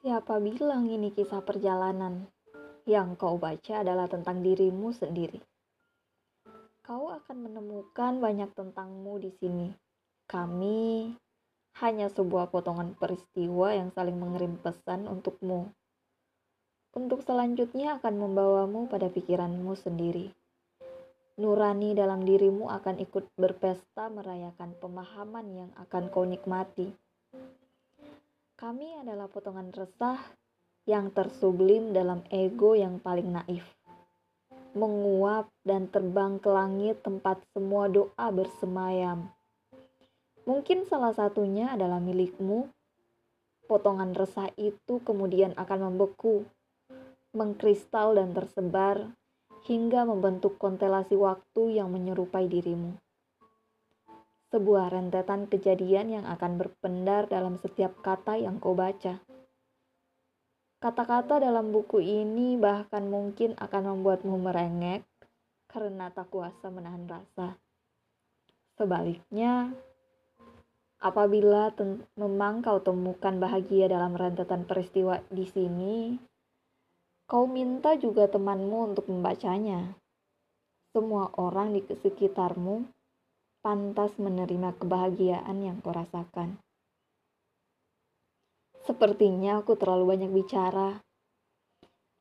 Siapa bilang ini kisah perjalanan? Yang kau baca adalah tentang dirimu sendiri. Kau akan menemukan banyak tentangmu di sini. Kami hanya sebuah potongan peristiwa yang saling mengirim pesan untukmu. Untuk selanjutnya akan membawamu pada pikiranmu sendiri. Nurani dalam dirimu akan ikut berpesta merayakan pemahaman yang akan kau nikmati. Kami adalah potongan resah yang tersublim dalam ego yang paling naif. Menguap dan terbang ke langit tempat semua doa bersemayam. Mungkin salah satunya adalah milikmu. Potongan resah itu kemudian akan membeku, mengkristal dan tersebar hingga membentuk konstelasi waktu yang menyerupai dirimu sebuah rentetan kejadian yang akan berpendar dalam setiap kata yang kau baca. Kata-kata dalam buku ini bahkan mungkin akan membuatmu merengek karena tak kuasa menahan rasa. Sebaliknya, apabila memang kau temukan bahagia dalam rentetan peristiwa di sini, kau minta juga temanmu untuk membacanya. Semua orang di sekitarmu pantas menerima kebahagiaan yang kau rasakan. Sepertinya aku terlalu banyak bicara.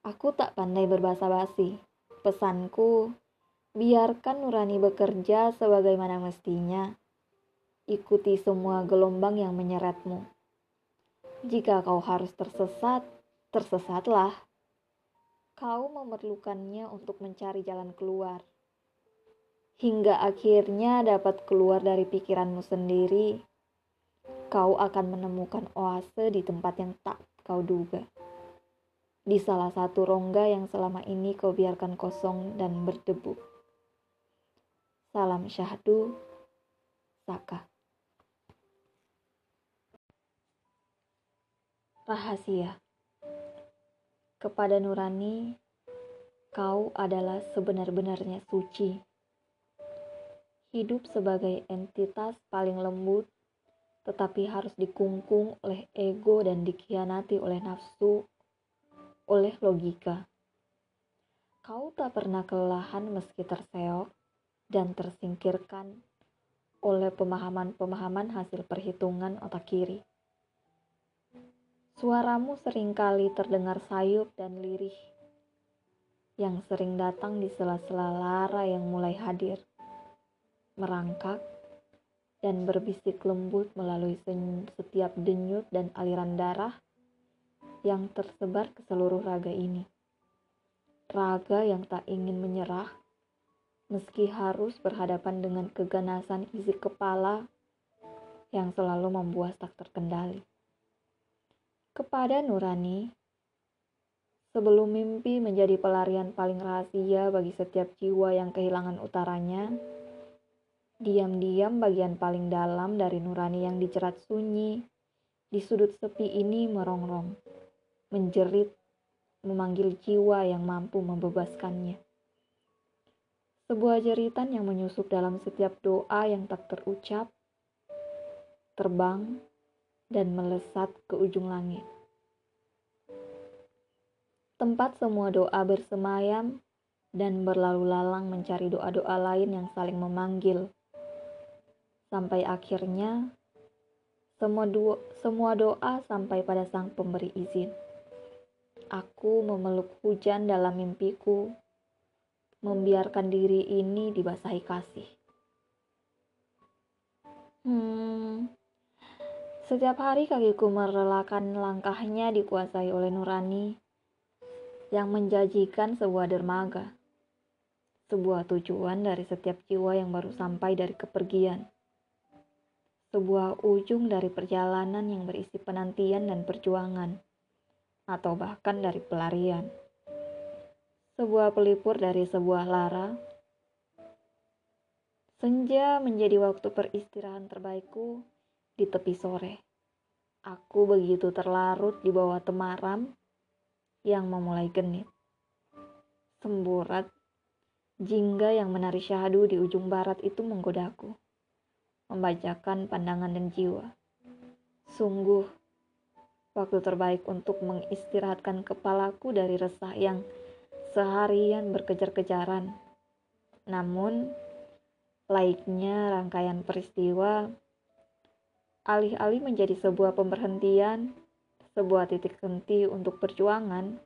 Aku tak pandai berbahasa basi. Pesanku, biarkan nurani bekerja sebagaimana mestinya. Ikuti semua gelombang yang menyeretmu. Jika kau harus tersesat, tersesatlah. Kau memerlukannya untuk mencari jalan keluar hingga akhirnya dapat keluar dari pikiranmu sendiri, kau akan menemukan oase di tempat yang tak kau duga. Di salah satu rongga yang selama ini kau biarkan kosong dan berdebu. Salam syahdu, Saka. Rahasia Kepada Nurani, kau adalah sebenar-benarnya suci hidup sebagai entitas paling lembut, tetapi harus dikungkung oleh ego dan dikhianati oleh nafsu, oleh logika. Kau tak pernah kelelahan meski terseok dan tersingkirkan oleh pemahaman-pemahaman hasil perhitungan otak kiri. Suaramu sering kali terdengar sayup dan lirih, yang sering datang di sela-sela lara yang mulai hadir merangkak, dan berbisik lembut melalui setiap denyut dan aliran darah yang tersebar ke seluruh raga ini. Raga yang tak ingin menyerah, meski harus berhadapan dengan keganasan isi kepala yang selalu membuat tak terkendali. Kepada Nurani, sebelum mimpi menjadi pelarian paling rahasia bagi setiap jiwa yang kehilangan utaranya, Diam-diam bagian paling dalam dari nurani yang dicerat sunyi di sudut sepi ini merongrong, menjerit, memanggil jiwa yang mampu membebaskannya. Sebuah jeritan yang menyusup dalam setiap doa yang tak terucap, terbang dan melesat ke ujung langit. Tempat semua doa bersemayam dan berlalu lalang mencari doa-doa lain yang saling memanggil Sampai akhirnya semua semua doa sampai pada sang pemberi izin. Aku memeluk hujan dalam mimpiku, membiarkan diri ini dibasahi kasih. Hmm, setiap hari kakiku merelakan langkahnya dikuasai oleh nurani yang menjanjikan sebuah dermaga, sebuah tujuan dari setiap jiwa yang baru sampai dari kepergian sebuah ujung dari perjalanan yang berisi penantian dan perjuangan, atau bahkan dari pelarian. Sebuah pelipur dari sebuah lara. Senja menjadi waktu peristirahan terbaikku di tepi sore. Aku begitu terlarut di bawah temaram yang memulai genit. Semburat jingga yang menari syahdu di ujung barat itu menggodaku membacakan pandangan dan jiwa. Sungguh, waktu terbaik untuk mengistirahatkan kepalaku dari resah yang seharian berkejar-kejaran. Namun, laiknya rangkaian peristiwa, alih-alih menjadi sebuah pemberhentian, sebuah titik henti untuk perjuangan,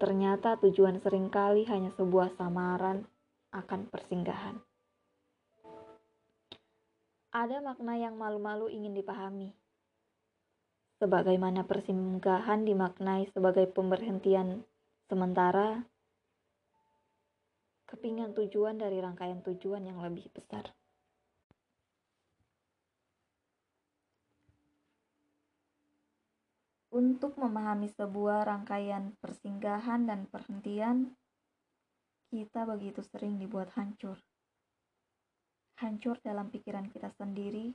ternyata tujuan sering kali hanya sebuah samaran akan persinggahan. Ada makna yang malu-malu ingin dipahami. Sebagaimana persinggahan dimaknai sebagai pemberhentian sementara, kepingan tujuan dari rangkaian tujuan yang lebih besar. Untuk memahami sebuah rangkaian persinggahan dan perhentian, kita begitu sering dibuat hancur. Hancur dalam pikiran kita sendiri.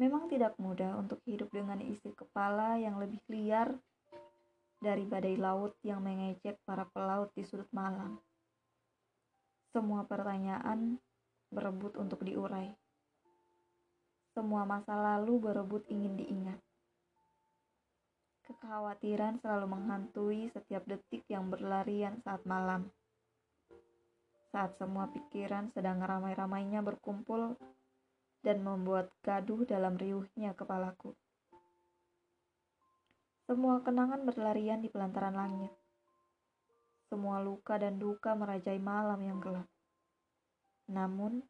Memang tidak mudah untuk hidup dengan isi kepala yang lebih liar dari badai laut yang mengejek para pelaut di sudut malam. Semua pertanyaan berebut untuk diurai. Semua masa lalu berebut ingin diingat. Kekhawatiran selalu menghantui setiap detik yang berlarian saat malam. Saat semua pikiran sedang ramai-ramainya berkumpul dan membuat gaduh dalam riuhnya kepalaku. Semua kenangan berlarian di pelantaran langit. Semua luka dan duka merajai malam yang gelap. Namun,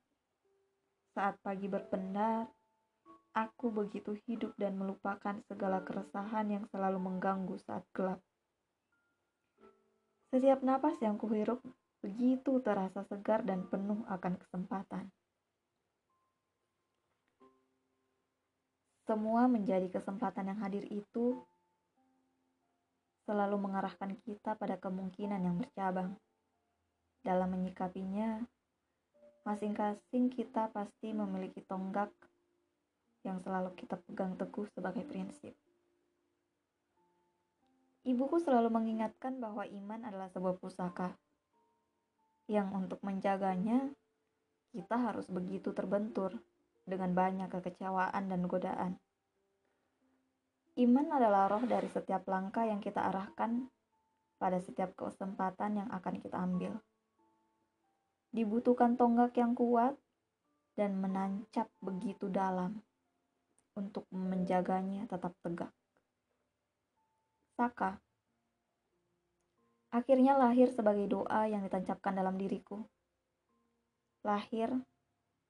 saat pagi berpendar, aku begitu hidup dan melupakan segala keresahan yang selalu mengganggu saat gelap. Setiap napas yang kuhirup begitu terasa segar dan penuh akan kesempatan. Semua menjadi kesempatan yang hadir itu selalu mengarahkan kita pada kemungkinan yang bercabang. Dalam menyikapinya, masing-masing kita pasti memiliki tonggak yang selalu kita pegang teguh sebagai prinsip. Ibuku selalu mengingatkan bahwa iman adalah sebuah pusaka yang untuk menjaganya kita harus begitu terbentur dengan banyak kekecewaan dan godaan. Iman adalah roh dari setiap langkah yang kita arahkan pada setiap kesempatan yang akan kita ambil. Dibutuhkan tonggak yang kuat dan menancap begitu dalam untuk menjaganya tetap tegak. Saka akhirnya lahir sebagai doa yang ditancapkan dalam diriku. Lahir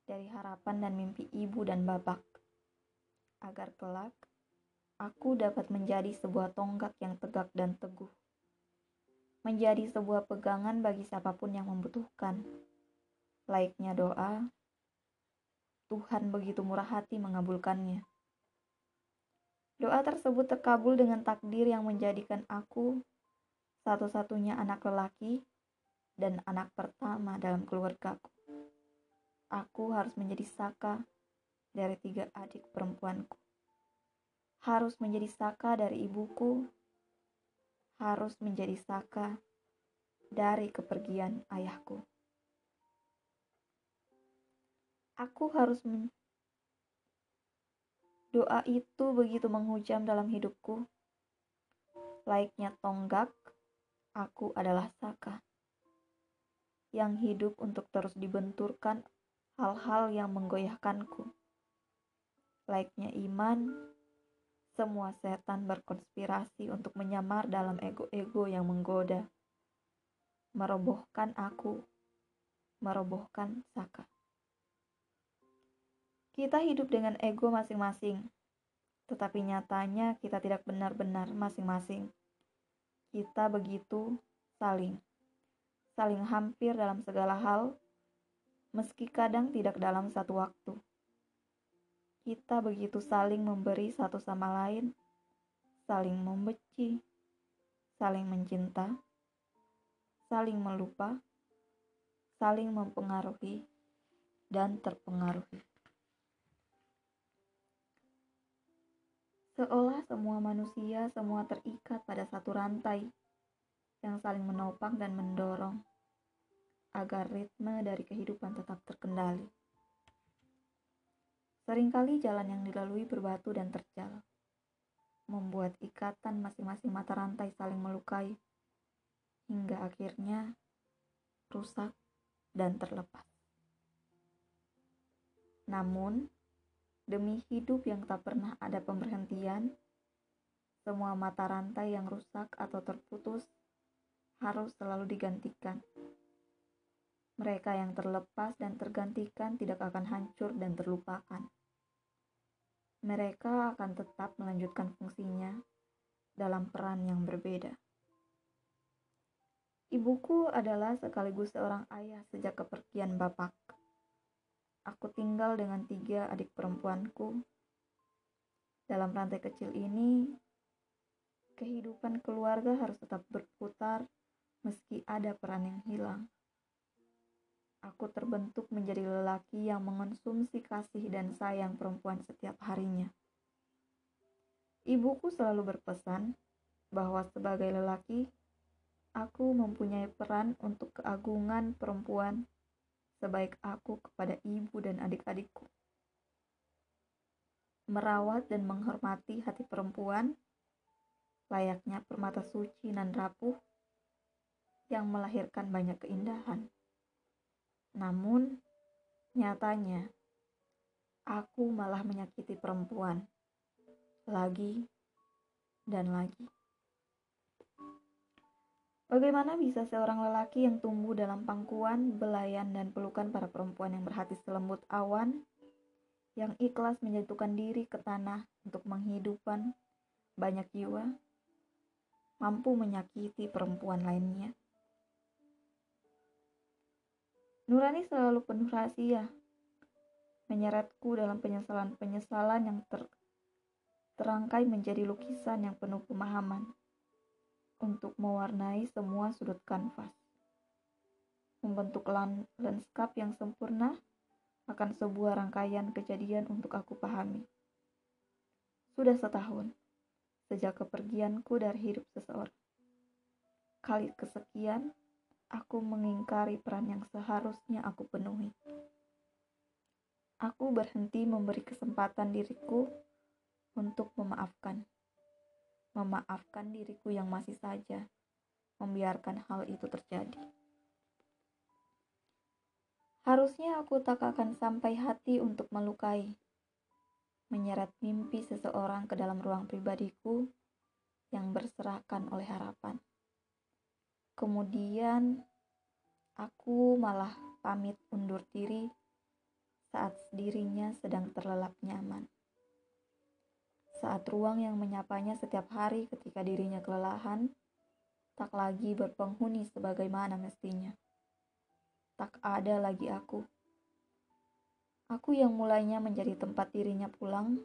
dari harapan dan mimpi ibu dan babak, agar kelak aku dapat menjadi sebuah tonggak yang tegak dan teguh. Menjadi sebuah pegangan bagi siapa pun yang membutuhkan. Laiknya doa, Tuhan begitu murah hati mengabulkannya. Doa tersebut terkabul dengan takdir yang menjadikan aku satu-satunya anak lelaki dan anak pertama dalam keluargaku. Aku harus menjadi saka dari tiga adik perempuanku harus menjadi saka dari ibuku, harus menjadi saka dari kepergian ayahku. Aku harus men Doa itu begitu menghujam dalam hidupku. Laiknya tonggak, aku adalah saka yang hidup untuk terus dibenturkan hal-hal yang menggoyahkanku. Laiknya iman, semua setan berkonspirasi untuk menyamar dalam ego-ego yang menggoda, merobohkan aku, merobohkan Saka. Kita hidup dengan ego masing-masing, tetapi nyatanya kita tidak benar-benar masing-masing. Kita begitu saling, saling hampir dalam segala hal, meski kadang tidak dalam satu waktu kita begitu saling memberi satu sama lain, saling membenci, saling mencinta, saling melupa, saling mempengaruhi, dan terpengaruhi. Seolah semua manusia semua terikat pada satu rantai yang saling menopang dan mendorong agar ritme dari kehidupan tetap terkendali. Seringkali jalan yang dilalui berbatu dan terjal. membuat ikatan masing-masing mata rantai saling melukai, hingga akhirnya rusak dan terlepas. Namun, demi hidup yang tak pernah ada pemberhentian, semua mata rantai yang rusak atau terputus harus selalu digantikan. Mereka yang terlepas dan tergantikan tidak akan hancur dan terlupakan. Mereka akan tetap melanjutkan fungsinya dalam peran yang berbeda. Ibuku adalah sekaligus seorang ayah sejak kepergian bapak. Aku tinggal dengan tiga adik perempuanku. Dalam rantai kecil ini, kehidupan keluarga harus tetap berputar meski ada peran yang hilang. Aku terbentuk menjadi lelaki yang mengonsumsi kasih dan sayang perempuan setiap harinya. Ibuku selalu berpesan bahwa sebagai lelaki, aku mempunyai peran untuk keagungan perempuan sebaik aku kepada ibu dan adik-adikku. Merawat dan menghormati hati perempuan, layaknya permata suci nan rapuh yang melahirkan banyak keindahan. Namun, nyatanya aku malah menyakiti perempuan lagi dan lagi. Bagaimana bisa seorang lelaki yang tumbuh dalam pangkuan, belayan, dan pelukan para perempuan yang berhati selembut awan, yang ikhlas menjatuhkan diri ke tanah untuk menghidupkan banyak jiwa, mampu menyakiti perempuan lainnya? Nurani selalu penuh rahasia, menyeretku dalam penyesalan-penyesalan yang ter terangkai menjadi lukisan yang penuh pemahaman untuk mewarnai semua sudut kanvas. Membentuk lanskap yang sempurna akan sebuah rangkaian kejadian untuk aku pahami. Sudah setahun sejak kepergianku dari hidup seseorang. Kali kesekian, aku mengingkari peran yang seharusnya aku penuhi. Aku berhenti memberi kesempatan diriku untuk memaafkan. Memaafkan diriku yang masih saja membiarkan hal itu terjadi. Harusnya aku tak akan sampai hati untuk melukai, menyeret mimpi seseorang ke dalam ruang pribadiku yang berserahkan oleh harapan. Kemudian aku malah pamit undur diri saat dirinya sedang terlelap nyaman. Saat ruang yang menyapanya setiap hari ketika dirinya kelelahan, tak lagi berpenghuni sebagaimana mestinya. Tak ada lagi aku. Aku yang mulainya menjadi tempat dirinya pulang,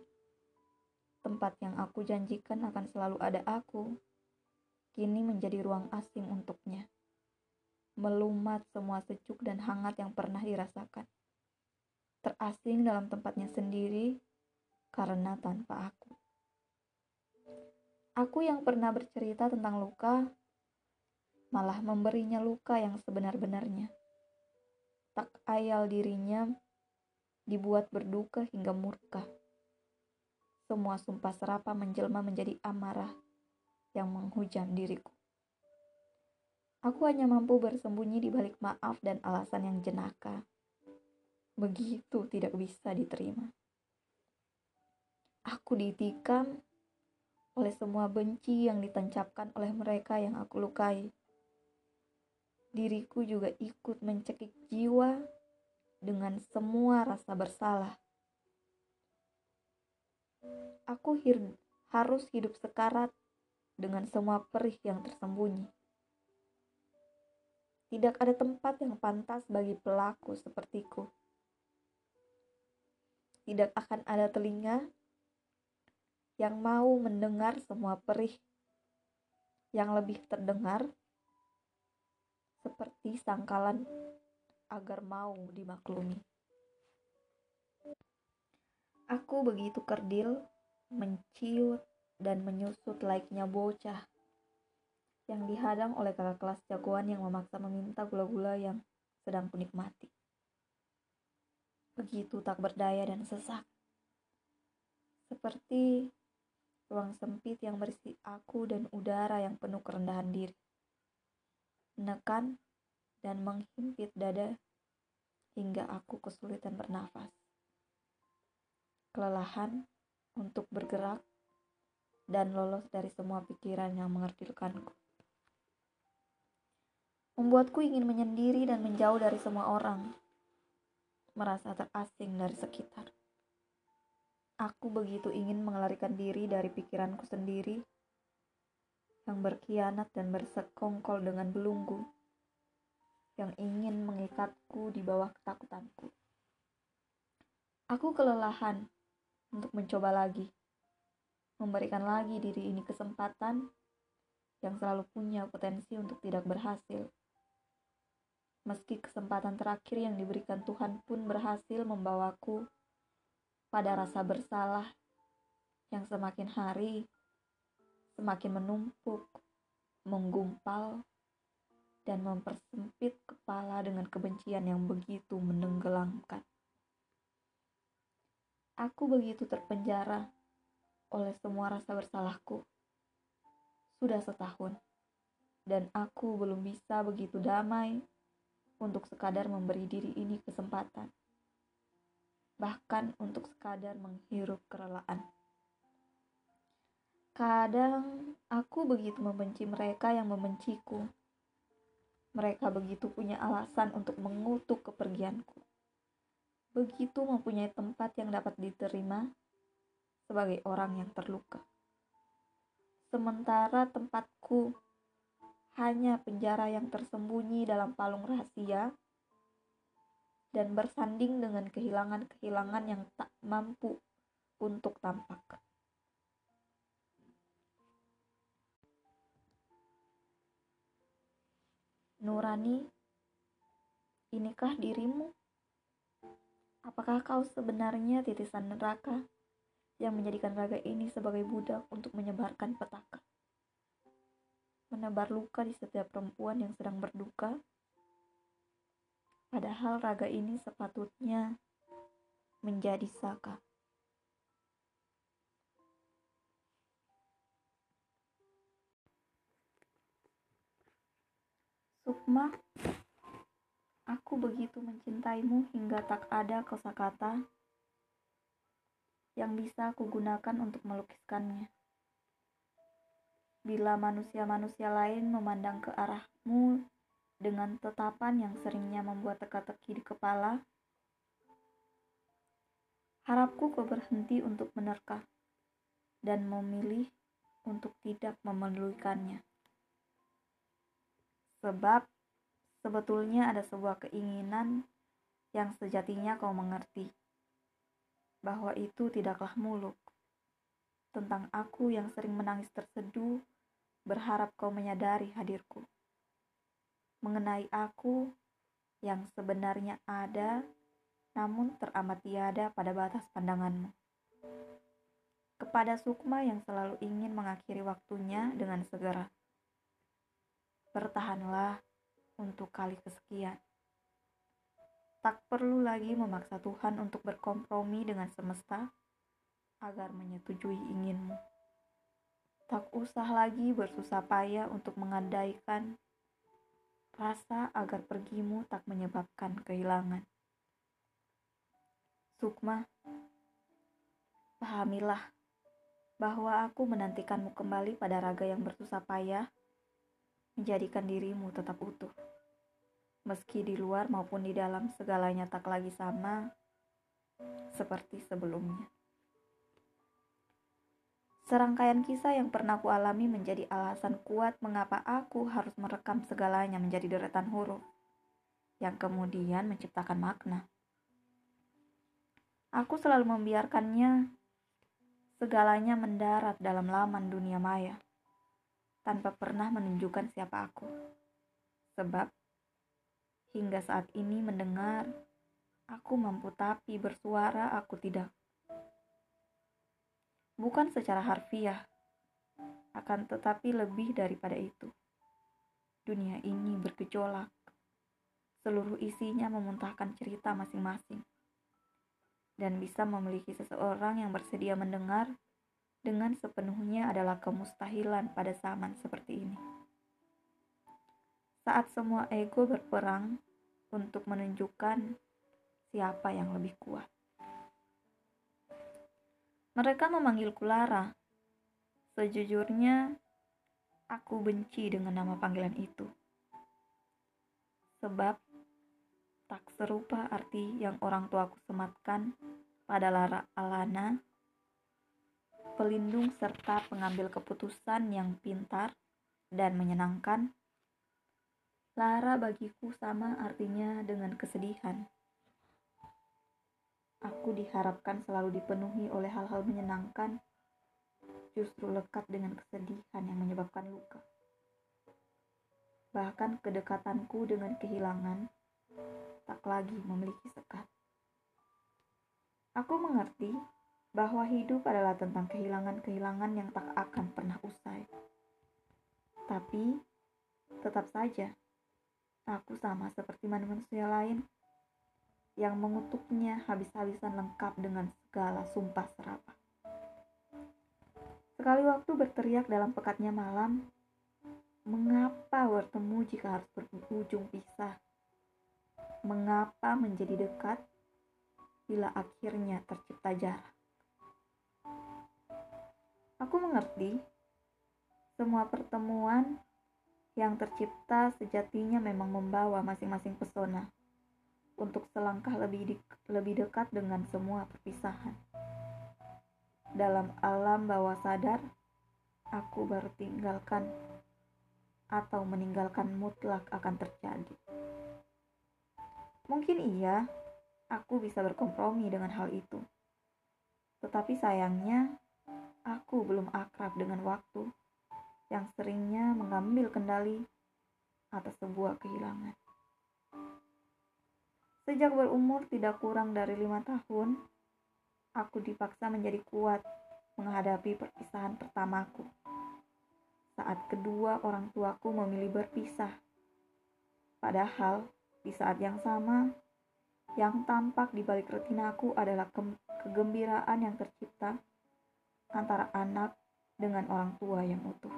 tempat yang aku janjikan akan selalu ada aku kini menjadi ruang asing untuknya. Melumat semua sejuk dan hangat yang pernah dirasakan. Terasing dalam tempatnya sendiri karena tanpa aku. Aku yang pernah bercerita tentang luka, malah memberinya luka yang sebenar-benarnya. Tak ayal dirinya dibuat berduka hingga murka. Semua sumpah serapa menjelma menjadi amarah yang menghujam diriku. Aku hanya mampu bersembunyi di balik maaf dan alasan yang jenaka. Begitu tidak bisa diterima. Aku ditikam oleh semua benci yang ditancapkan oleh mereka yang aku lukai. Diriku juga ikut mencekik jiwa dengan semua rasa bersalah. Aku harus hidup sekarat dengan semua perih yang tersembunyi. Tidak ada tempat yang pantas bagi pelaku sepertiku. Tidak akan ada telinga yang mau mendengar semua perih yang lebih terdengar seperti sangkalan agar mau dimaklumi. Aku begitu kerdil, menciut, dan menyusut laiknya bocah yang dihadang oleh kakak kelas jagoan yang memaksa meminta gula-gula yang sedang kunikmati. Begitu tak berdaya dan sesak. Seperti ruang sempit yang berisi aku dan udara yang penuh kerendahan diri. Menekan dan menghimpit dada hingga aku kesulitan bernafas. Kelelahan untuk bergerak dan lolos dari semua pikiran yang mengerdilkanku. Membuatku ingin menyendiri dan menjauh dari semua orang, merasa terasing dari sekitar. Aku begitu ingin mengelarikan diri dari pikiranku sendiri yang berkhianat dan bersekongkol dengan belunggu yang ingin mengikatku di bawah ketakutanku. Aku kelelahan untuk mencoba lagi, memberikan lagi diri ini kesempatan yang selalu punya potensi untuk tidak berhasil. Meski kesempatan terakhir yang diberikan Tuhan pun berhasil membawaku pada rasa bersalah yang semakin hari semakin menumpuk, menggumpal, dan mempersempit kepala dengan kebencian yang begitu menenggelamkan. Aku begitu terpenjara oleh semua rasa bersalahku. Sudah setahun, dan aku belum bisa begitu damai untuk sekadar memberi diri ini kesempatan bahkan untuk sekadar menghirup kerelaan. Kadang aku begitu membenci mereka yang membenciku. Mereka begitu punya alasan untuk mengutuk kepergianku. Begitu mempunyai tempat yang dapat diterima sebagai orang yang terluka. Sementara tempatku hanya penjara yang tersembunyi dalam palung rahasia dan bersanding dengan kehilangan-kehilangan yang tak mampu untuk tampak. Nurani, inikah dirimu? Apakah kau sebenarnya titisan neraka yang menjadikan raga ini sebagai budak untuk menyebarkan petaka? Menebar luka di setiap perempuan yang sedang berduka Padahal raga ini sepatutnya menjadi saka. Sukma, aku begitu mencintaimu hingga tak ada kosakata yang bisa aku gunakan untuk melukiskannya. Bila manusia-manusia lain memandang ke arahmu dengan tetapan yang seringnya membuat teka-teki di kepala. Harapku kau berhenti untuk menerka dan memilih untuk tidak memedulikannya. Sebab sebetulnya ada sebuah keinginan yang sejatinya kau mengerti bahwa itu tidaklah muluk. Tentang aku yang sering menangis terseduh, berharap kau menyadari hadirku mengenai aku yang sebenarnya ada, namun teramat tiada pada batas pandanganmu. Kepada Sukma yang selalu ingin mengakhiri waktunya dengan segera. Bertahanlah untuk kali kesekian. Tak perlu lagi memaksa Tuhan untuk berkompromi dengan semesta agar menyetujui inginmu. Tak usah lagi bersusah payah untuk mengandaikan rasa agar pergimu tak menyebabkan kehilangan. Sukma, pahamilah bahwa aku menantikanmu kembali pada raga yang bersusah payah, menjadikan dirimu tetap utuh. Meski di luar maupun di dalam segalanya tak lagi sama seperti sebelumnya. Serangkaian kisah yang pernah ku alami menjadi alasan kuat mengapa aku harus merekam segalanya menjadi deretan huruf yang kemudian menciptakan makna. Aku selalu membiarkannya segalanya mendarat dalam laman dunia maya tanpa pernah menunjukkan siapa aku. Sebab hingga saat ini mendengar aku mampu tapi bersuara aku tidak bukan secara harfiah, akan tetapi lebih daripada itu. Dunia ini bergejolak, seluruh isinya memuntahkan cerita masing-masing, dan bisa memiliki seseorang yang bersedia mendengar dengan sepenuhnya adalah kemustahilan pada zaman seperti ini. Saat semua ego berperang untuk menunjukkan siapa yang lebih kuat. Mereka memanggilku Lara. Sejujurnya, aku benci dengan nama panggilan itu. Sebab tak serupa arti yang orang tuaku sematkan pada Lara Alana, pelindung serta pengambil keputusan yang pintar dan menyenangkan. Lara bagiku sama artinya dengan kesedihan. Aku diharapkan selalu dipenuhi oleh hal-hal menyenangkan, justru lekat dengan kesedihan yang menyebabkan luka. Bahkan kedekatanku dengan kehilangan tak lagi memiliki sekat. Aku mengerti bahwa hidup adalah tentang kehilangan-kehilangan yang tak akan pernah usai. Tapi, tetap saja, aku sama seperti manusia lain yang mengutuknya habis-habisan lengkap dengan segala sumpah serapah. Sekali waktu berteriak dalam pekatnya malam, mengapa bertemu jika harus berujung pisah? Mengapa menjadi dekat bila akhirnya tercipta jarak? Aku mengerti semua pertemuan yang tercipta sejatinya memang membawa masing-masing pesona untuk selangkah lebih, di, lebih dekat dengan semua perpisahan. Dalam alam bawah sadar, aku baru tinggalkan atau meninggalkan mutlak akan terjadi. Mungkin iya, aku bisa berkompromi dengan hal itu. Tetapi sayangnya, aku belum akrab dengan waktu yang seringnya mengambil kendali atas sebuah kehilangan. Sejak berumur tidak kurang dari lima tahun, aku dipaksa menjadi kuat menghadapi perpisahan pertamaku. Saat kedua orang tuaku memilih berpisah. Padahal di saat yang sama, yang tampak di balik retinaku adalah ke kegembiraan yang tercipta antara anak dengan orang tua yang utuh.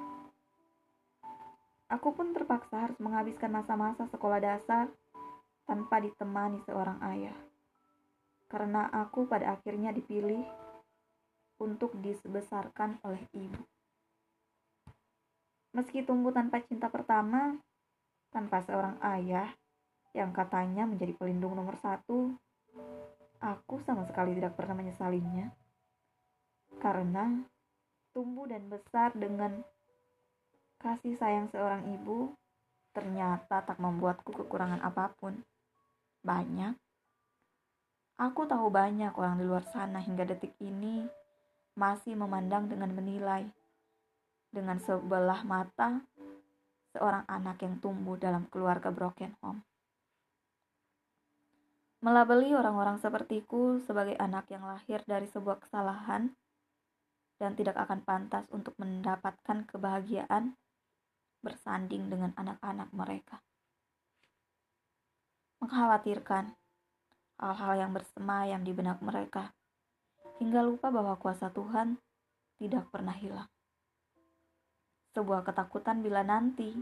Aku pun terpaksa harus menghabiskan masa-masa sekolah dasar tanpa ditemani seorang ayah. Karena aku pada akhirnya dipilih untuk disebesarkan oleh ibu. Meski tumbuh tanpa cinta pertama, tanpa seorang ayah yang katanya menjadi pelindung nomor satu, aku sama sekali tidak pernah menyesalinya. Karena tumbuh dan besar dengan kasih sayang seorang ibu ternyata tak membuatku kekurangan apa pun. Banyak. Aku tahu banyak orang di luar sana hingga detik ini masih memandang dengan menilai dengan sebelah mata seorang anak yang tumbuh dalam keluarga broken home. Melabeli orang-orang sepertiku sebagai anak yang lahir dari sebuah kesalahan dan tidak akan pantas untuk mendapatkan kebahagiaan bersanding dengan anak-anak mereka mengkhawatirkan hal-hal yang bersemayam di benak mereka, hingga lupa bahwa kuasa Tuhan tidak pernah hilang. Sebuah ketakutan bila nanti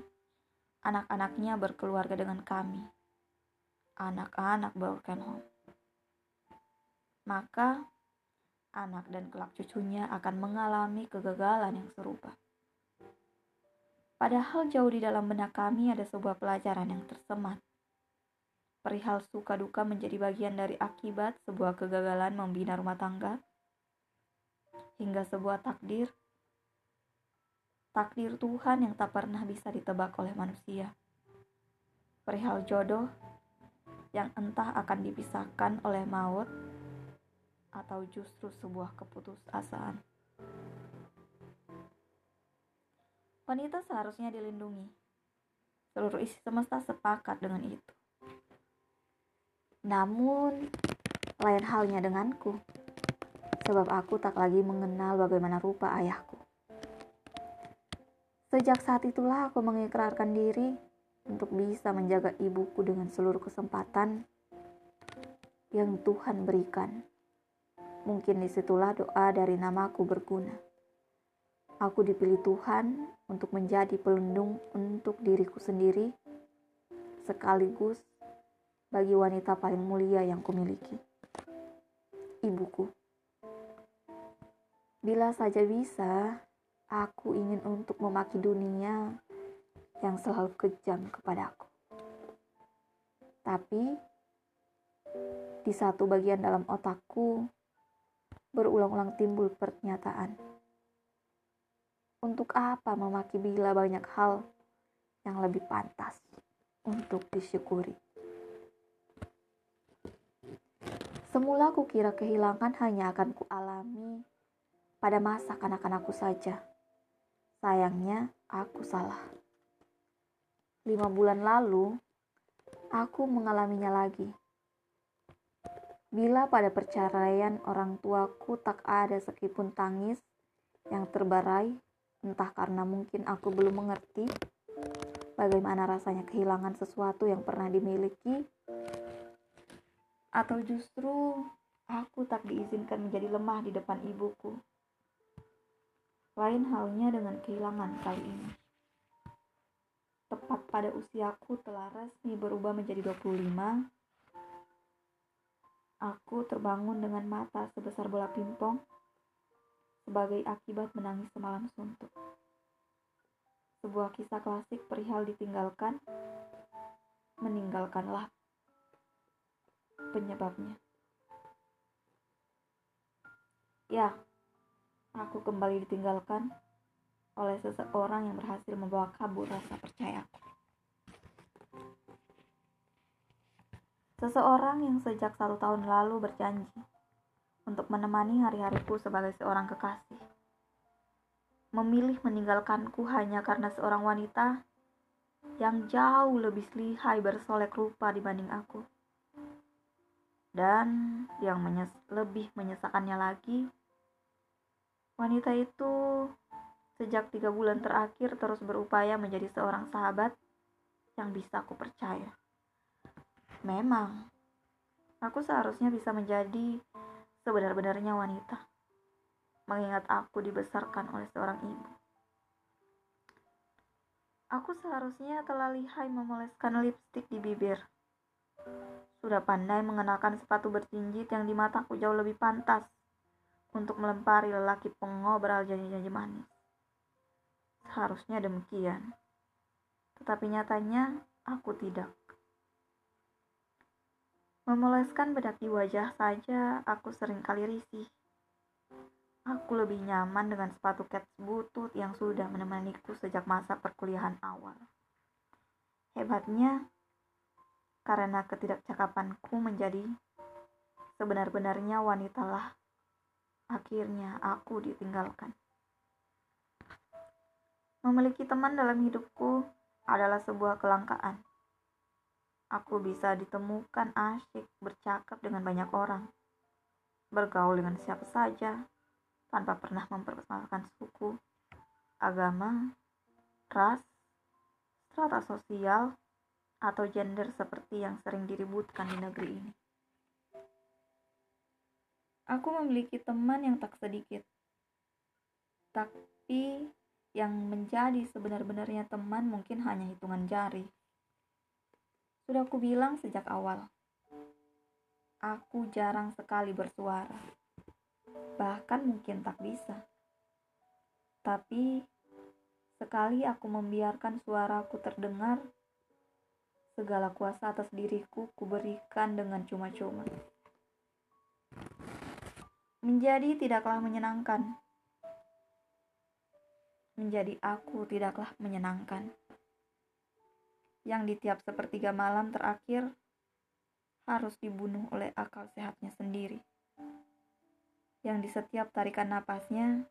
anak-anaknya berkeluarga dengan kami, anak-anak broken home. Maka anak dan kelak cucunya akan mengalami kegagalan yang serupa. Padahal jauh di dalam benak kami ada sebuah pelajaran yang tersemat perihal suka duka menjadi bagian dari akibat sebuah kegagalan membina rumah tangga, hingga sebuah takdir, takdir Tuhan yang tak pernah bisa ditebak oleh manusia. Perihal jodoh yang entah akan dipisahkan oleh maut atau justru sebuah keputusasaan. Wanita seharusnya dilindungi. Seluruh isi semesta sepakat dengan itu. Namun, lain halnya denganku, sebab aku tak lagi mengenal bagaimana rupa ayahku. Sejak saat itulah aku mengikrarkan diri untuk bisa menjaga ibuku dengan seluruh kesempatan yang Tuhan berikan. Mungkin di situlah doa dari namaku berguna. Aku dipilih Tuhan untuk menjadi pelindung untuk diriku sendiri, sekaligus bagi wanita paling mulia yang kumiliki, ibuku. Bila saja bisa, aku ingin untuk memaki dunia yang selalu kejam kepadaku. Tapi, di satu bagian dalam otakku, berulang-ulang timbul pernyataan untuk apa memaki bila banyak hal yang lebih pantas untuk disyukuri? Semula aku kira kehilangan hanya akan kualami pada masa kanak-kanakku saja. Sayangnya, aku salah. Lima bulan lalu, aku mengalaminya lagi. Bila pada perceraian orang tuaku tak ada sekipun tangis yang terbarai Entah karena mungkin aku belum mengerti bagaimana rasanya kehilangan sesuatu yang pernah dimiliki, atau justru aku tak diizinkan menjadi lemah di depan ibuku. Lain halnya dengan kehilangan kali ini. Tepat pada usiaku telah resmi berubah menjadi 25, aku terbangun dengan mata sebesar bola pimpong sebagai akibat menangis semalam suntuk. Sebuah kisah klasik perihal ditinggalkan, meninggalkanlah penyebabnya. Ya, aku kembali ditinggalkan oleh seseorang yang berhasil membawa kabur rasa percayaku. Seseorang yang sejak satu tahun lalu berjanji untuk menemani hari-hariku sebagai seorang kekasih. Memilih meninggalkanku hanya karena seorang wanita yang jauh lebih lihai bersolek rupa dibanding aku. Dan yang menyes lebih menyesakannya lagi, wanita itu sejak tiga bulan terakhir terus berupaya menjadi seorang sahabat yang bisa aku percaya. Memang, aku seharusnya bisa menjadi sebenar-benarnya wanita, mengingat aku dibesarkan oleh seorang ibu. Aku seharusnya telah lihai memoleskan lipstik di bibir. Sudah pandai mengenakan sepatu berjinjit yang di mataku jauh lebih pantas untuk melempari lelaki pengobrol janji-janji manis. Seharusnya demikian. Tetapi nyatanya aku tidak. Memoleskan bedak di wajah saja aku sering kali risih. Aku lebih nyaman dengan sepatu kets butut yang sudah menemaniku sejak masa perkuliahan awal. Hebatnya, karena ketidakcakapanku menjadi sebenar-benarnya wanitalah, akhirnya aku ditinggalkan. Memiliki teman dalam hidupku adalah sebuah kelangkaan. Aku bisa ditemukan asyik bercakap dengan banyak orang, bergaul dengan siapa saja, tanpa pernah mempermasalahkan suku, agama, ras, strata sosial, atau gender seperti yang sering diributkan di negeri ini. Aku memiliki teman yang tak sedikit, tapi yang menjadi sebenar-benarnya teman mungkin hanya hitungan jari. Sudah aku bilang sejak awal, aku jarang sekali bersuara. Bahkan mungkin tak bisa. Tapi sekali aku membiarkan suaraku terdengar, segala kuasa atas diriku kuberikan dengan cuma-cuma. Menjadi tidaklah menyenangkan. Menjadi aku tidaklah menyenangkan yang di tiap sepertiga malam terakhir harus dibunuh oleh akal sehatnya sendiri. Yang di setiap tarikan napasnya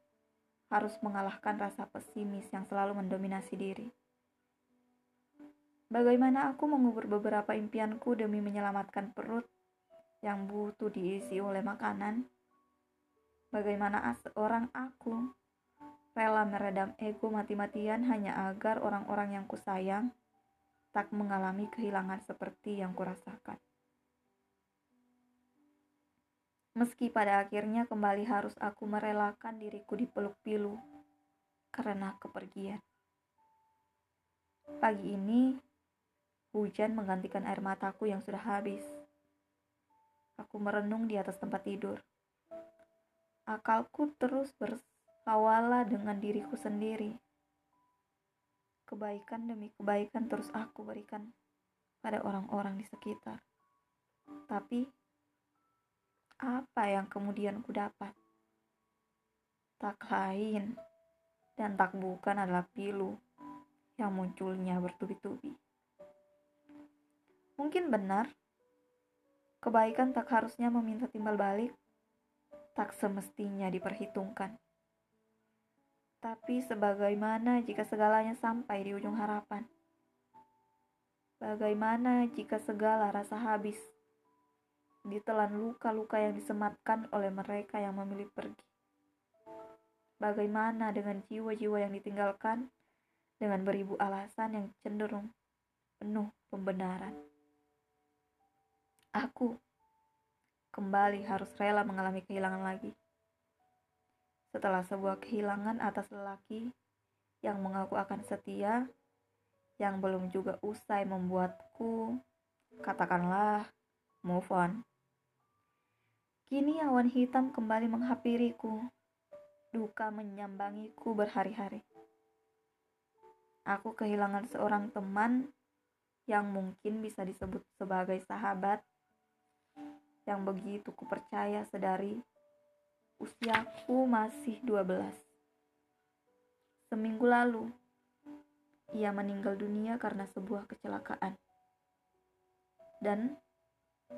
harus mengalahkan rasa pesimis yang selalu mendominasi diri. Bagaimana aku mengubur beberapa impianku demi menyelamatkan perut yang butuh diisi oleh makanan? Bagaimana seorang aku rela meredam ego mati-matian hanya agar orang-orang yang kusayang tak mengalami kehilangan seperti yang kurasakan. Meski pada akhirnya kembali harus aku merelakan diriku dipeluk pilu karena kepergian. Pagi ini, hujan menggantikan air mataku yang sudah habis. Aku merenung di atas tempat tidur. Akalku terus bersawala dengan diriku sendiri. Kebaikan demi kebaikan terus aku berikan pada orang-orang di sekitar. Tapi, apa yang kemudian ku dapat? Tak lain dan tak bukan adalah pilu yang munculnya bertubi-tubi. Mungkin benar, kebaikan tak harusnya meminta timbal balik, tak semestinya diperhitungkan. Tapi sebagaimana jika segalanya sampai di ujung harapan? Bagaimana jika segala rasa habis ditelan luka-luka yang disematkan oleh mereka yang memilih pergi? Bagaimana dengan jiwa-jiwa yang ditinggalkan dengan beribu alasan yang cenderung penuh pembenaran? Aku kembali harus rela mengalami kehilangan lagi. Setelah sebuah kehilangan atas lelaki yang mengaku akan setia, yang belum juga usai membuatku, katakanlah, move on. Kini awan hitam kembali menghampiriku duka menyambangiku berhari-hari. Aku kehilangan seorang teman yang mungkin bisa disebut sebagai sahabat yang begitu kupercaya sedari usiaku masih 12. Seminggu lalu, ia meninggal dunia karena sebuah kecelakaan. Dan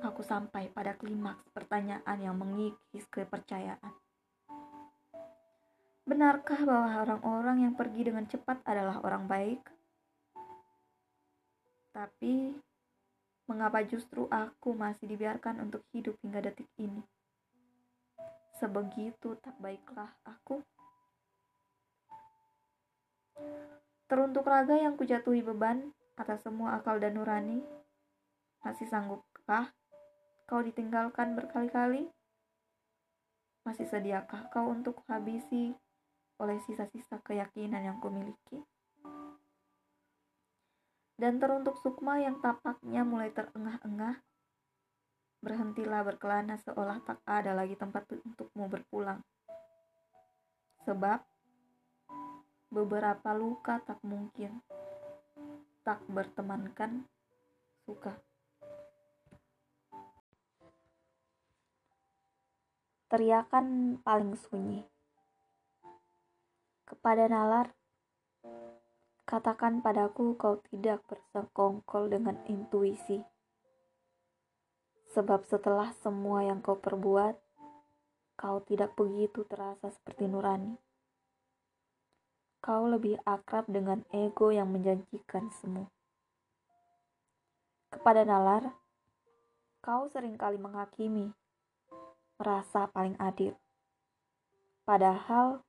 aku sampai pada klimaks pertanyaan yang mengikis kepercayaan. Benarkah bahwa orang-orang yang pergi dengan cepat adalah orang baik? Tapi, mengapa justru aku masih dibiarkan untuk hidup hingga detik ini? Sebegitu tak baiklah aku. Teruntuk raga yang kujatuhi beban atas semua akal dan nurani, masih sanggupkah kau ditinggalkan berkali-kali? Masih sediakah kau untuk habisi oleh sisa-sisa keyakinan yang kumiliki. Dan teruntuk Sukma yang tapaknya mulai terengah-engah, berhentilah berkelana seolah tak ada lagi tempat untukmu berpulang. Sebab beberapa luka tak mungkin tak bertemankan suka. Teriakan paling sunyi. Kepada nalar, katakan padaku kau tidak bersekongkol dengan intuisi. Sebab setelah semua yang kau perbuat, kau tidak begitu terasa seperti Nurani. Kau lebih akrab dengan ego yang menjanjikan semu. Kepada nalar, kau sering kali menghakimi, merasa paling adil. Padahal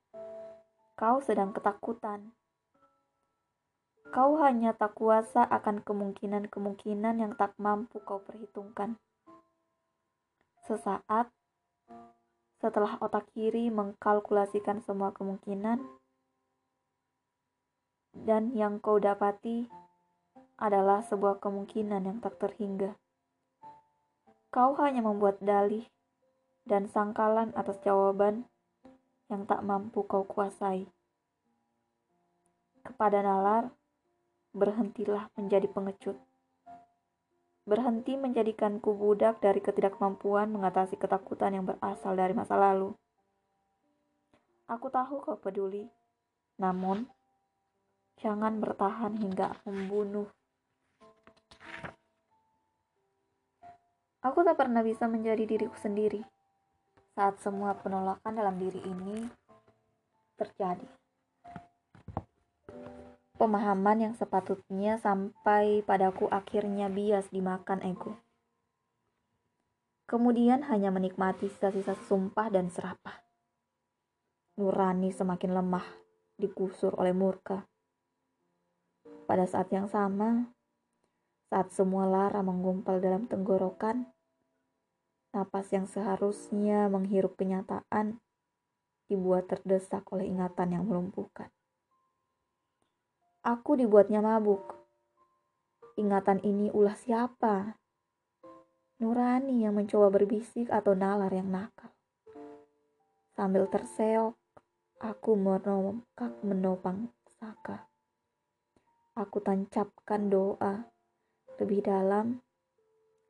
kau sedang ketakutan. Kau hanya tak kuasa akan kemungkinan-kemungkinan yang tak mampu kau perhitungkan. Sesaat setelah otak kiri mengkalkulasikan semua kemungkinan, dan yang kau dapati adalah sebuah kemungkinan yang tak terhingga. Kau hanya membuat dalih dan sangkalan atas jawaban yang tak mampu kau kuasai. Kepada nalar, berhentilah menjadi pengecut. Berhenti menjadikanku budak dari ketidakmampuan mengatasi ketakutan yang berasal dari masa lalu. Aku tahu kau peduli, namun jangan bertahan hingga membunuh. Aku tak pernah bisa menjadi diriku sendiri saat semua penolakan dalam diri ini terjadi. Pemahaman yang sepatutnya sampai padaku akhirnya bias dimakan ego. Kemudian hanya menikmati sisa-sisa sumpah dan serapah. Nurani semakin lemah, digusur oleh murka. Pada saat yang sama, saat semua lara menggumpal dalam tenggorokan, Napas yang seharusnya menghirup kenyataan dibuat terdesak oleh ingatan yang melumpuhkan. Aku dibuatnya mabuk. Ingatan ini ulah siapa? Nurani yang mencoba berbisik atau nalar yang nakal. Sambil terseok, aku menopang, menopang Saka. Aku tancapkan doa lebih dalam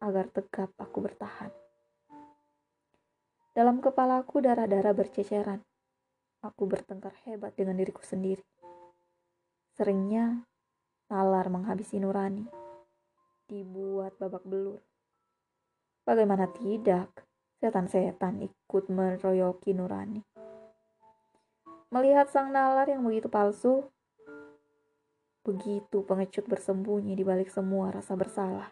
agar tegap aku bertahan. Dalam kepalaku darah-darah berceceran. Aku bertengkar hebat dengan diriku sendiri. Seringnya nalar menghabisi Nurani, dibuat babak belur. Bagaimana tidak, setan-setan ikut meroyoki Nurani. Melihat sang nalar yang begitu palsu, begitu pengecut bersembunyi di balik semua rasa bersalah.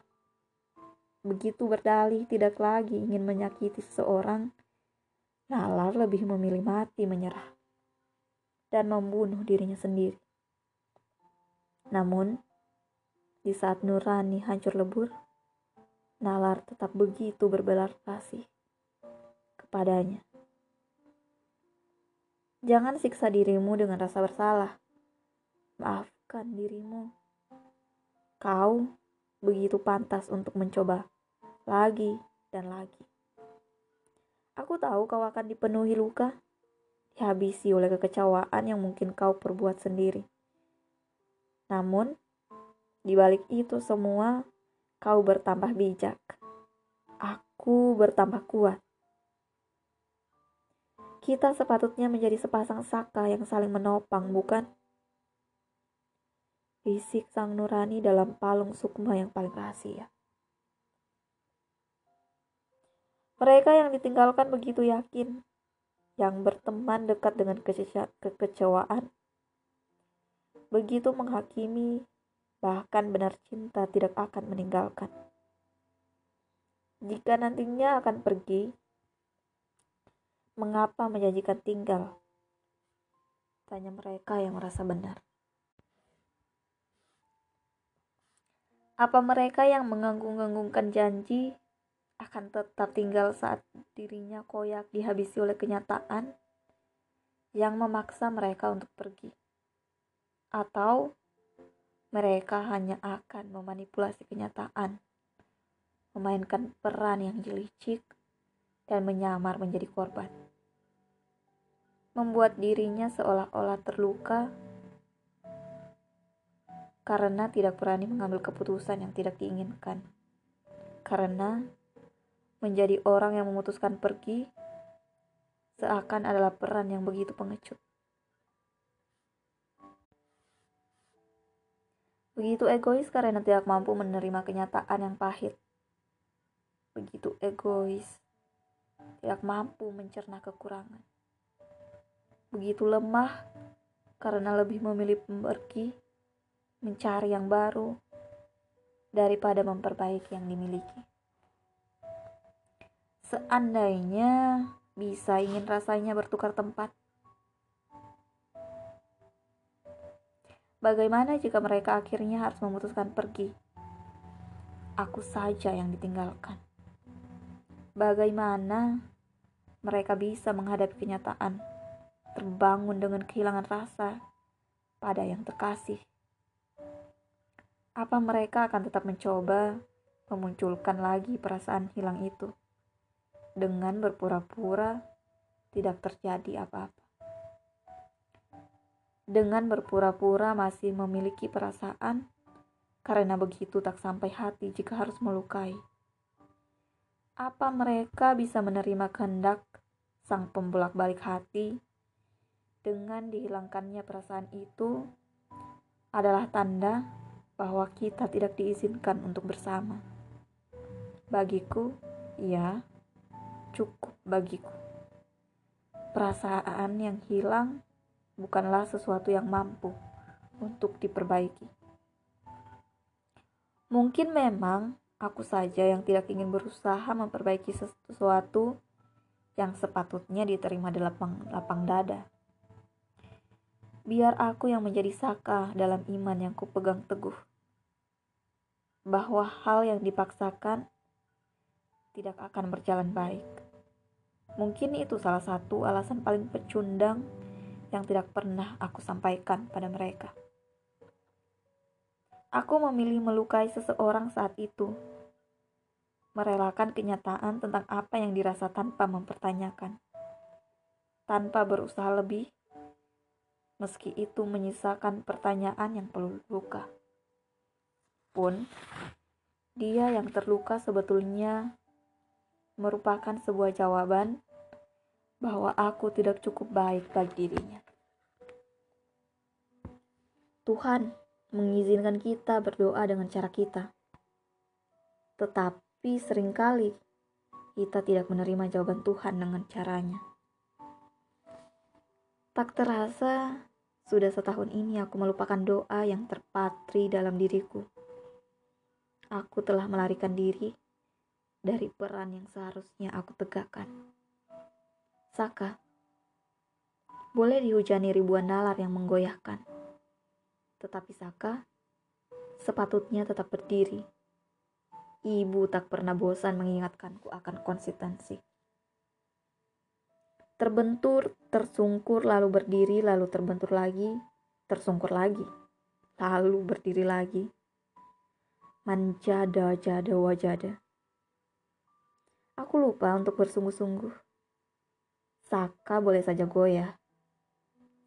Begitu berdalih tidak lagi ingin menyakiti seseorang, nalar lebih memilih mati menyerah dan membunuh dirinya sendiri. Namun, di saat Nurani hancur lebur, Nalar tetap begitu berbelas kasih kepadanya. Jangan siksa dirimu dengan rasa bersalah. Maafkan dirimu. Kau begitu pantas untuk mencoba lagi dan lagi. Aku tahu kau akan dipenuhi luka, dihabisi oleh kekecewaan yang mungkin kau perbuat sendiri. Namun, di balik itu semua, kau bertambah bijak. Aku bertambah kuat. Kita sepatutnya menjadi sepasang saka yang saling menopang, bukan? Bisik sang Nurani dalam palung sukma yang paling rahasia. Mereka yang ditinggalkan begitu yakin, yang berteman dekat dengan kekecewaan, begitu menghakimi, bahkan benar cinta tidak akan meninggalkan. Jika nantinya akan pergi, mengapa menjanjikan tinggal? Tanya mereka yang merasa benar. Apa mereka yang menganggung-anggungkan janji akan tetap tinggal saat dirinya koyak dihabisi oleh kenyataan yang memaksa mereka untuk pergi? Atau mereka hanya akan memanipulasi kenyataan, memainkan peran yang jelicik, dan menyamar menjadi korban. Membuat dirinya seolah-olah terluka karena tidak berani mengambil keputusan yang tidak diinginkan. Karena menjadi orang yang memutuskan pergi seakan adalah peran yang begitu pengecut. Begitu egois karena tidak mampu menerima kenyataan yang pahit. Begitu egois, tidak mampu mencerna kekurangan. Begitu lemah karena lebih memilih pergi, mencari yang baru, daripada memperbaiki yang dimiliki. Seandainya bisa ingin rasanya bertukar tempat, Bagaimana jika mereka akhirnya harus memutuskan pergi? Aku saja yang ditinggalkan. Bagaimana mereka bisa menghadapi kenyataan, terbangun dengan kehilangan rasa pada yang terkasih? Apa mereka akan tetap mencoba memunculkan lagi perasaan hilang itu dengan berpura-pura tidak terjadi apa-apa? Dengan berpura-pura masih memiliki perasaan, karena begitu tak sampai hati jika harus melukai. Apa mereka bisa menerima kehendak sang pembolak-balik hati dengan dihilangkannya perasaan itu adalah tanda bahwa kita tidak diizinkan untuk bersama. Bagiku, ya, cukup bagiku. Perasaan yang hilang bukanlah sesuatu yang mampu untuk diperbaiki. Mungkin memang aku saja yang tidak ingin berusaha memperbaiki sesuatu yang sepatutnya diterima di lapang, lapang dada. Biar aku yang menjadi saka dalam iman yang kupegang teguh. Bahwa hal yang dipaksakan tidak akan berjalan baik. Mungkin itu salah satu alasan paling pecundang yang tidak pernah aku sampaikan pada mereka. Aku memilih melukai seseorang saat itu. Merelakan kenyataan tentang apa yang dirasa tanpa mempertanyakan. Tanpa berusaha lebih, meski itu menyisakan pertanyaan yang perlu luka. Pun, dia yang terluka sebetulnya merupakan sebuah jawaban bahwa aku tidak cukup baik bagi dirinya. Tuhan mengizinkan kita berdoa dengan cara kita. Tetapi sering kali kita tidak menerima jawaban Tuhan dengan caranya. Tak terasa, sudah setahun ini aku melupakan doa yang terpatri dalam diriku. Aku telah melarikan diri dari peran yang seharusnya aku tegakkan. Saka, boleh dihujani ribuan nalar yang menggoyahkan. Tetapi Saka sepatutnya tetap berdiri. Ibu tak pernah bosan mengingatkanku akan konsistensi. Terbentur, tersungkur, lalu berdiri, lalu terbentur lagi, tersungkur lagi, lalu berdiri lagi. Manjada jada wajada. Aku lupa untuk bersungguh-sungguh Saka boleh saja goyah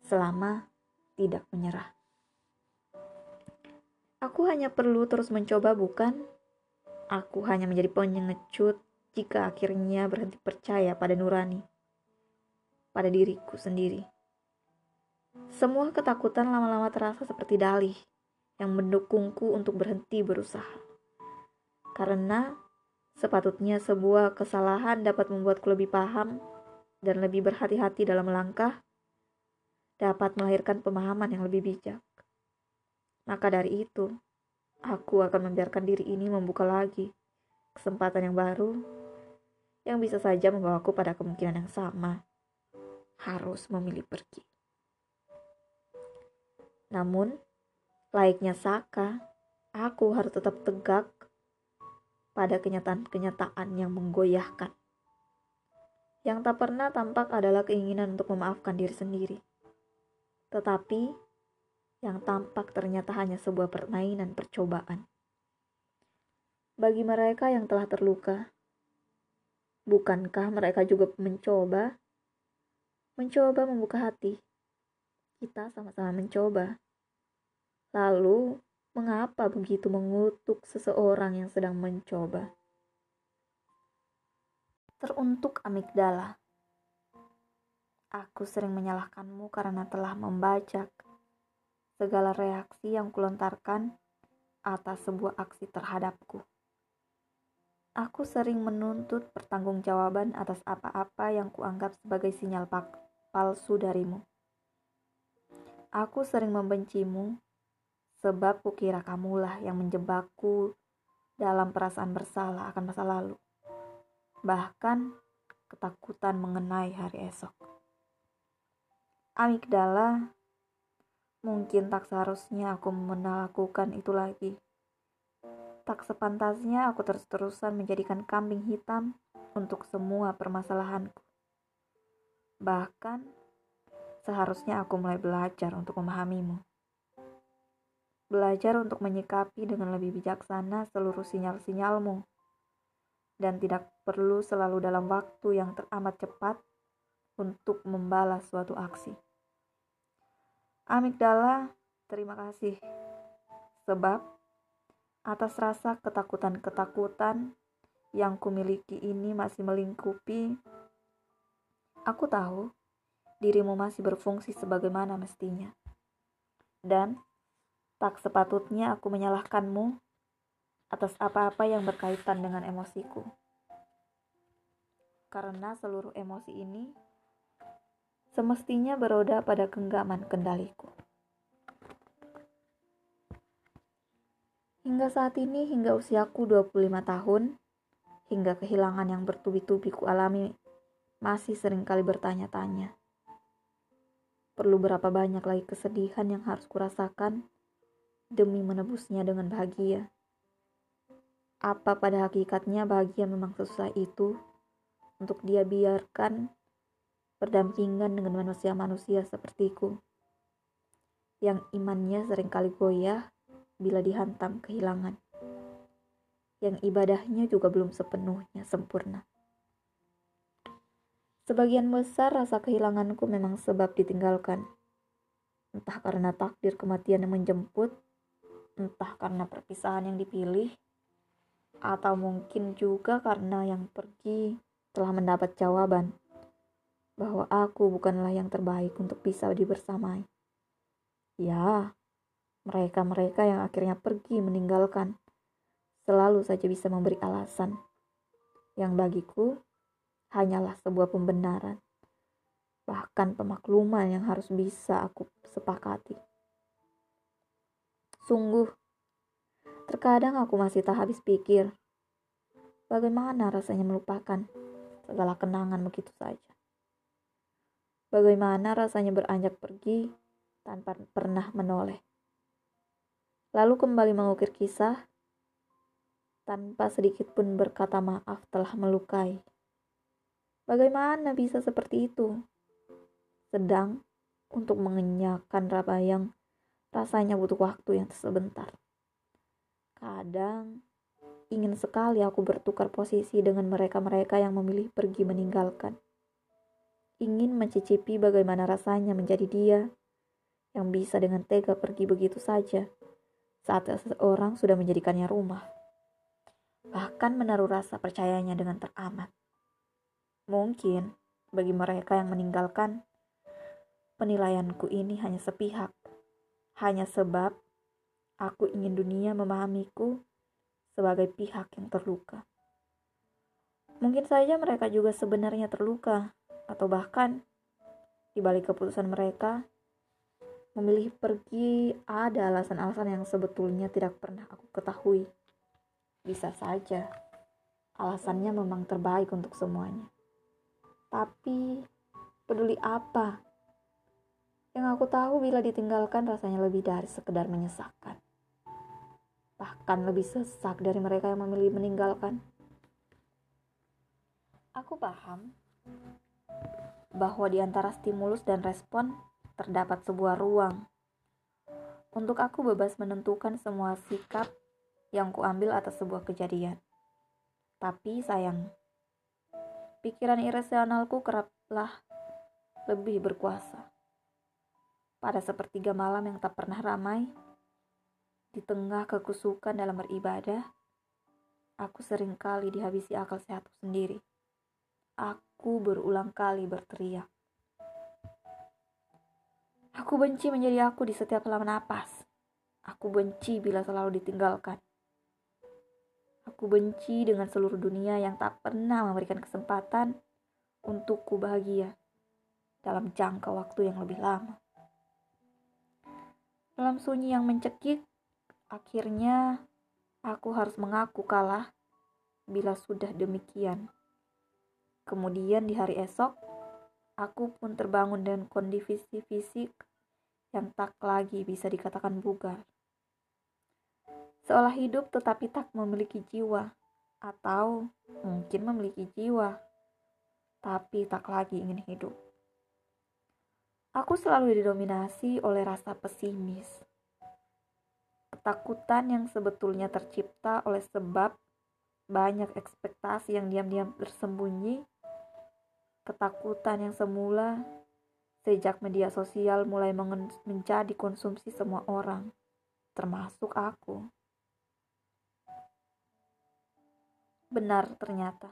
selama tidak menyerah. Aku hanya perlu terus mencoba, bukan? Aku hanya menjadi penyengecut jika akhirnya berhenti percaya pada nurani, pada diriku sendiri. Semua ketakutan lama-lama terasa seperti dalih yang mendukungku untuk berhenti berusaha. Karena sepatutnya sebuah kesalahan dapat membuatku lebih paham dan lebih berhati-hati dalam melangkah dapat melahirkan pemahaman yang lebih bijak. Maka dari itu, aku akan membiarkan diri ini membuka lagi kesempatan yang baru yang bisa saja membawaku pada kemungkinan yang sama. Harus memilih pergi. Namun, layaknya Saka, aku harus tetap tegak pada kenyataan-kenyataan yang menggoyahkan. Yang tak pernah tampak adalah keinginan untuk memaafkan diri sendiri. Tetapi, yang tampak ternyata hanya sebuah permainan percobaan. Bagi mereka yang telah terluka, bukankah mereka juga mencoba? Mencoba membuka hati. Kita sama-sama mencoba. Lalu, mengapa begitu mengutuk seseorang yang sedang mencoba? Teruntuk amigdala. Aku sering menyalahkanmu karena telah membajak segala reaksi yang kulontarkan atas sebuah aksi terhadapku. Aku sering menuntut pertanggungjawaban atas apa-apa yang kuanggap sebagai sinyal palsu darimu. Aku sering membencimu sebab kukira kamulah yang menjebakku dalam perasaan bersalah akan masa lalu bahkan ketakutan mengenai hari esok. Amigdala, mungkin tak seharusnya aku melakukan itu lagi. Tak sepantasnya aku terus-terusan menjadikan kambing hitam untuk semua permasalahanku. Bahkan, seharusnya aku mulai belajar untuk memahamimu. Belajar untuk menyikapi dengan lebih bijaksana seluruh sinyal-sinyalmu dan tidak perlu selalu dalam waktu yang teramat cepat untuk membalas suatu aksi. Amigdala, terima kasih. Sebab atas rasa ketakutan-ketakutan yang kumiliki ini masih melingkupi, aku tahu dirimu masih berfungsi sebagaimana mestinya. Dan tak sepatutnya aku menyalahkanmu atas apa-apa yang berkaitan dengan emosiku. Karena seluruh emosi ini semestinya beroda pada genggaman kendaliku. Hingga saat ini, hingga usiaku 25 tahun, hingga kehilangan yang bertubi-tubi ku alami, masih sering kali bertanya-tanya. Perlu berapa banyak lagi kesedihan yang harus kurasakan demi menebusnya dengan bahagia? Apa pada hakikatnya bahagia memang sesusah itu untuk dia biarkan berdampingan dengan manusia-manusia sepertiku yang imannya sering kali goyah bila dihantam kehilangan. Yang ibadahnya juga belum sepenuhnya sempurna. Sebagian besar rasa kehilanganku memang sebab ditinggalkan. Entah karena takdir kematian yang menjemput, entah karena perpisahan yang dipilih, atau mungkin juga karena yang pergi telah mendapat jawaban bahwa aku bukanlah yang terbaik untuk bisa dibersamai. Ya, mereka-mereka yang akhirnya pergi meninggalkan selalu saja bisa memberi alasan yang bagiku hanyalah sebuah pembenaran, bahkan pemakluman yang harus bisa aku sepakati. Sungguh, terkadang aku masih tak habis pikir, bagaimana rasanya melupakan segala kenangan begitu saja. Bagaimana rasanya beranjak pergi tanpa pernah menoleh lalu kembali mengukir kisah tanpa sedikit pun berkata maaf telah melukai. Bagaimana bisa seperti itu? Sedang untuk mengenyahkan yang rasanya butuh waktu yang sebentar. Kadang ingin sekali aku bertukar posisi dengan mereka-mereka yang memilih pergi meninggalkan. Ingin mencicipi bagaimana rasanya menjadi dia yang bisa dengan tega pergi begitu saja saat seseorang sudah menjadikannya rumah. Bahkan menaruh rasa percayanya dengan teramat. Mungkin bagi mereka yang meninggalkan, penilaianku ini hanya sepihak. Hanya sebab aku ingin dunia memahamiku sebagai pihak yang terluka. Mungkin saja mereka juga sebenarnya terluka, atau bahkan di balik keputusan mereka, Memilih pergi ada alasan-alasan yang sebetulnya tidak pernah aku ketahui. Bisa saja alasannya memang terbaik untuk semuanya. Tapi peduli apa? Yang aku tahu bila ditinggalkan rasanya lebih dari sekedar menyesakkan. Bahkan lebih sesak dari mereka yang memilih meninggalkan. Aku paham bahwa di antara stimulus dan respon terdapat sebuah ruang untuk aku bebas menentukan semua sikap yang kuambil atas sebuah kejadian. Tapi sayang, pikiran irasionalku keraplah lebih berkuasa. Pada sepertiga malam yang tak pernah ramai, di tengah kekusukan dalam beribadah, aku sering kali dihabisi akal sehatku sendiri. Aku berulang kali berteriak. Aku benci menjadi aku di setiap lama napas. Aku benci bila selalu ditinggalkan. Aku benci dengan seluruh dunia yang tak pernah memberikan kesempatan untukku bahagia dalam jangka waktu yang lebih lama. Dalam sunyi yang mencekik, akhirnya aku harus mengaku kalah bila sudah demikian. Kemudian di hari esok, Aku pun terbangun dengan kondisi fisik yang tak lagi bisa dikatakan bugar. Seolah hidup tetapi tak memiliki jiwa, atau mungkin memiliki jiwa, tapi tak lagi ingin hidup. Aku selalu didominasi oleh rasa pesimis. Ketakutan yang sebetulnya tercipta oleh sebab banyak ekspektasi yang diam-diam tersembunyi Ketakutan yang semula sejak media sosial mulai menjadi konsumsi semua orang, termasuk aku. Benar ternyata,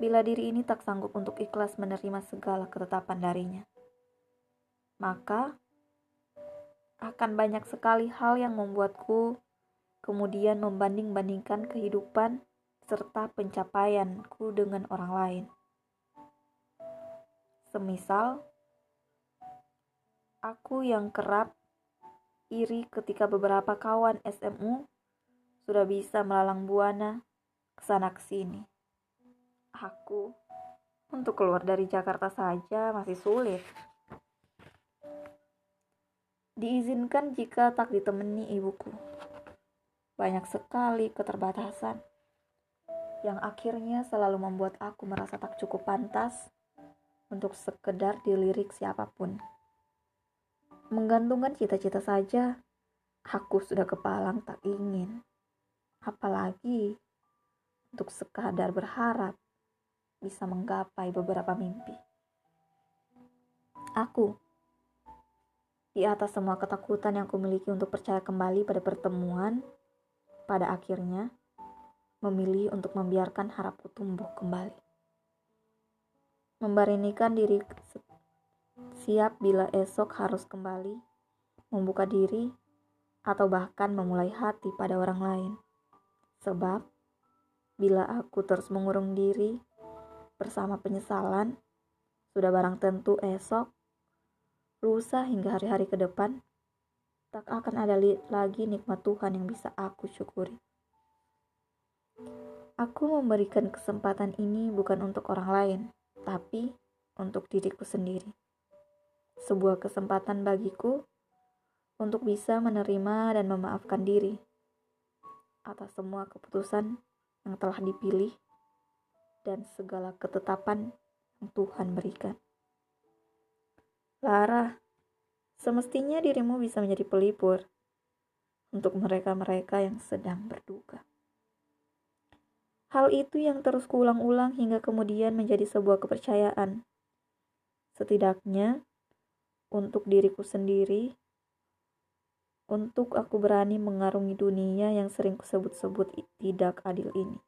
bila diri ini tak sanggup untuk ikhlas menerima segala ketetapan darinya, maka akan banyak sekali hal yang membuatku kemudian membanding-bandingkan kehidupan serta pencapaianku dengan orang lain. Semisal, aku yang kerap iri ketika beberapa kawan SMU sudah bisa melalang buana ke sana ke sini. Aku untuk keluar dari Jakarta saja masih sulit. Diizinkan jika tak ditemani ibuku. Banyak sekali keterbatasan yang akhirnya selalu membuat aku merasa tak cukup pantas untuk sekedar dilirik siapa pun. Menggantungkan cita-cita saja Aku sudah kepalang tak ingin, apalagi untuk sekadar berharap bisa menggapai beberapa mimpi. Aku, di atas semua ketakutan yang kumiliki untuk percaya kembali pada pertemuan, pada akhirnya memilih untuk membiarkan harapku tumbuh kembali. Membarinikan diri siap bila esok harus kembali, membuka diri atau bahkan memulai hati pada orang lain. Sebab, bila aku terus mengurung diri bersama penyesalan, sudah barang tentu esok, lusa hingga hari-hari ke depan, tak akan ada lagi nikmat Tuhan yang bisa aku syukuri. Aku memberikan kesempatan ini bukan untuk orang lain, tapi untuk diriku sendiri. Sebuah kesempatan bagiku untuk bisa menerima dan memaafkan diri atas semua keputusan yang telah dipilih dan segala ketetapan yang Tuhan berikan. Lara, semestinya dirimu bisa menjadi pelipur untuk mereka-mereka yang sedang berduka. Hal itu yang terus kuulang-ulang hingga kemudian menjadi sebuah kepercayaan. Setidaknya, untuk diriku sendiri, untuk aku berani mengarungi dunia yang sering kusebut-sebut tidak adil ini.